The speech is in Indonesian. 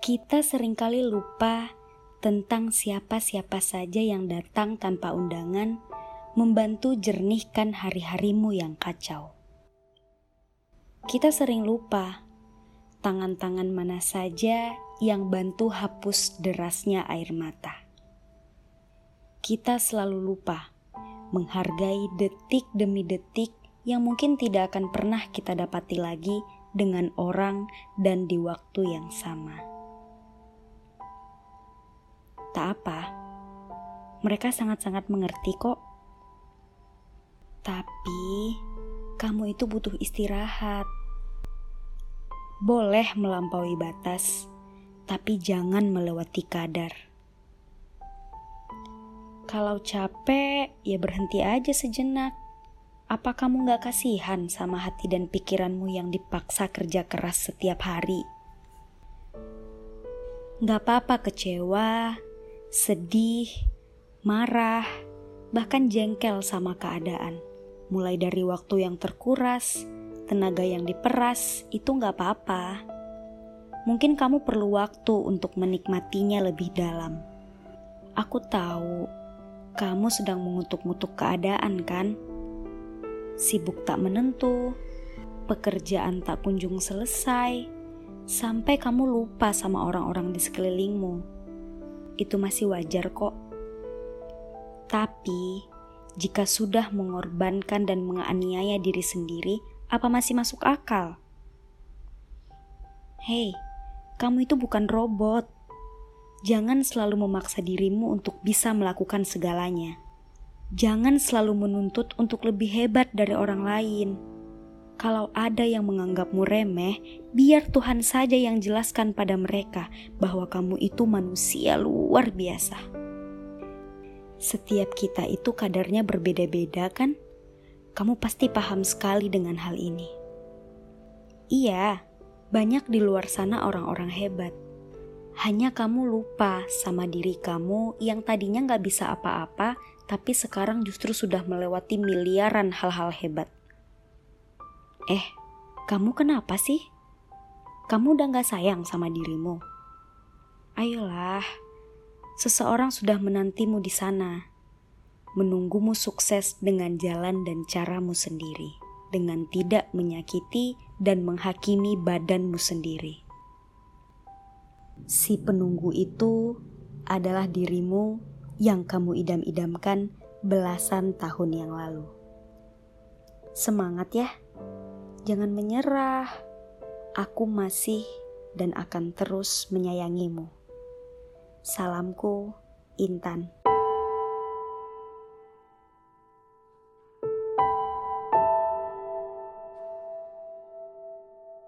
Kita sering kali lupa tentang siapa-siapa saja yang datang tanpa undangan membantu jernihkan hari-harimu yang kacau. Kita sering lupa tangan-tangan mana saja yang bantu hapus derasnya air mata. Kita selalu lupa menghargai detik demi detik yang mungkin tidak akan pernah kita dapati lagi dengan orang dan di waktu yang sama. Apa, mereka sangat-sangat mengerti kok. Tapi kamu itu butuh istirahat. Boleh melampaui batas, tapi jangan melewati kadar. Kalau capek, ya berhenti aja sejenak apa kamu gak kasihan sama hati dan pikiranmu yang dipaksa kerja keras setiap hari? Gak apa-apa kecewa, sedih, marah, bahkan jengkel sama keadaan. Mulai dari waktu yang terkuras, tenaga yang diperas, itu gak apa-apa. Mungkin kamu perlu waktu untuk menikmatinya lebih dalam. Aku tahu kamu sedang mengutuk-ngutuk keadaan, kan? sibuk tak menentu, pekerjaan tak kunjung selesai, sampai kamu lupa sama orang-orang di sekelilingmu. Itu masih wajar kok. Tapi, jika sudah mengorbankan dan menganiaya diri sendiri, apa masih masuk akal? Hei, kamu itu bukan robot. Jangan selalu memaksa dirimu untuk bisa melakukan segalanya. Jangan selalu menuntut untuk lebih hebat dari orang lain. Kalau ada yang menganggapmu remeh, biar Tuhan saja yang jelaskan pada mereka bahwa kamu itu manusia luar biasa. Setiap kita itu kadarnya berbeda-beda, kan? Kamu pasti paham sekali dengan hal ini. Iya, banyak di luar sana orang-orang hebat. Hanya kamu lupa sama diri kamu yang tadinya gak bisa apa-apa, tapi sekarang justru sudah melewati miliaran hal-hal hebat. Eh, kamu kenapa sih? Kamu udah gak sayang sama dirimu? Ayolah, seseorang sudah menantimu di sana, menunggumu sukses dengan jalan dan caramu sendiri, dengan tidak menyakiti dan menghakimi badanmu sendiri. Si penunggu itu adalah dirimu yang kamu idam-idamkan belasan tahun yang lalu. Semangat ya, jangan menyerah. Aku masih dan akan terus menyayangimu. Salamku, Intan.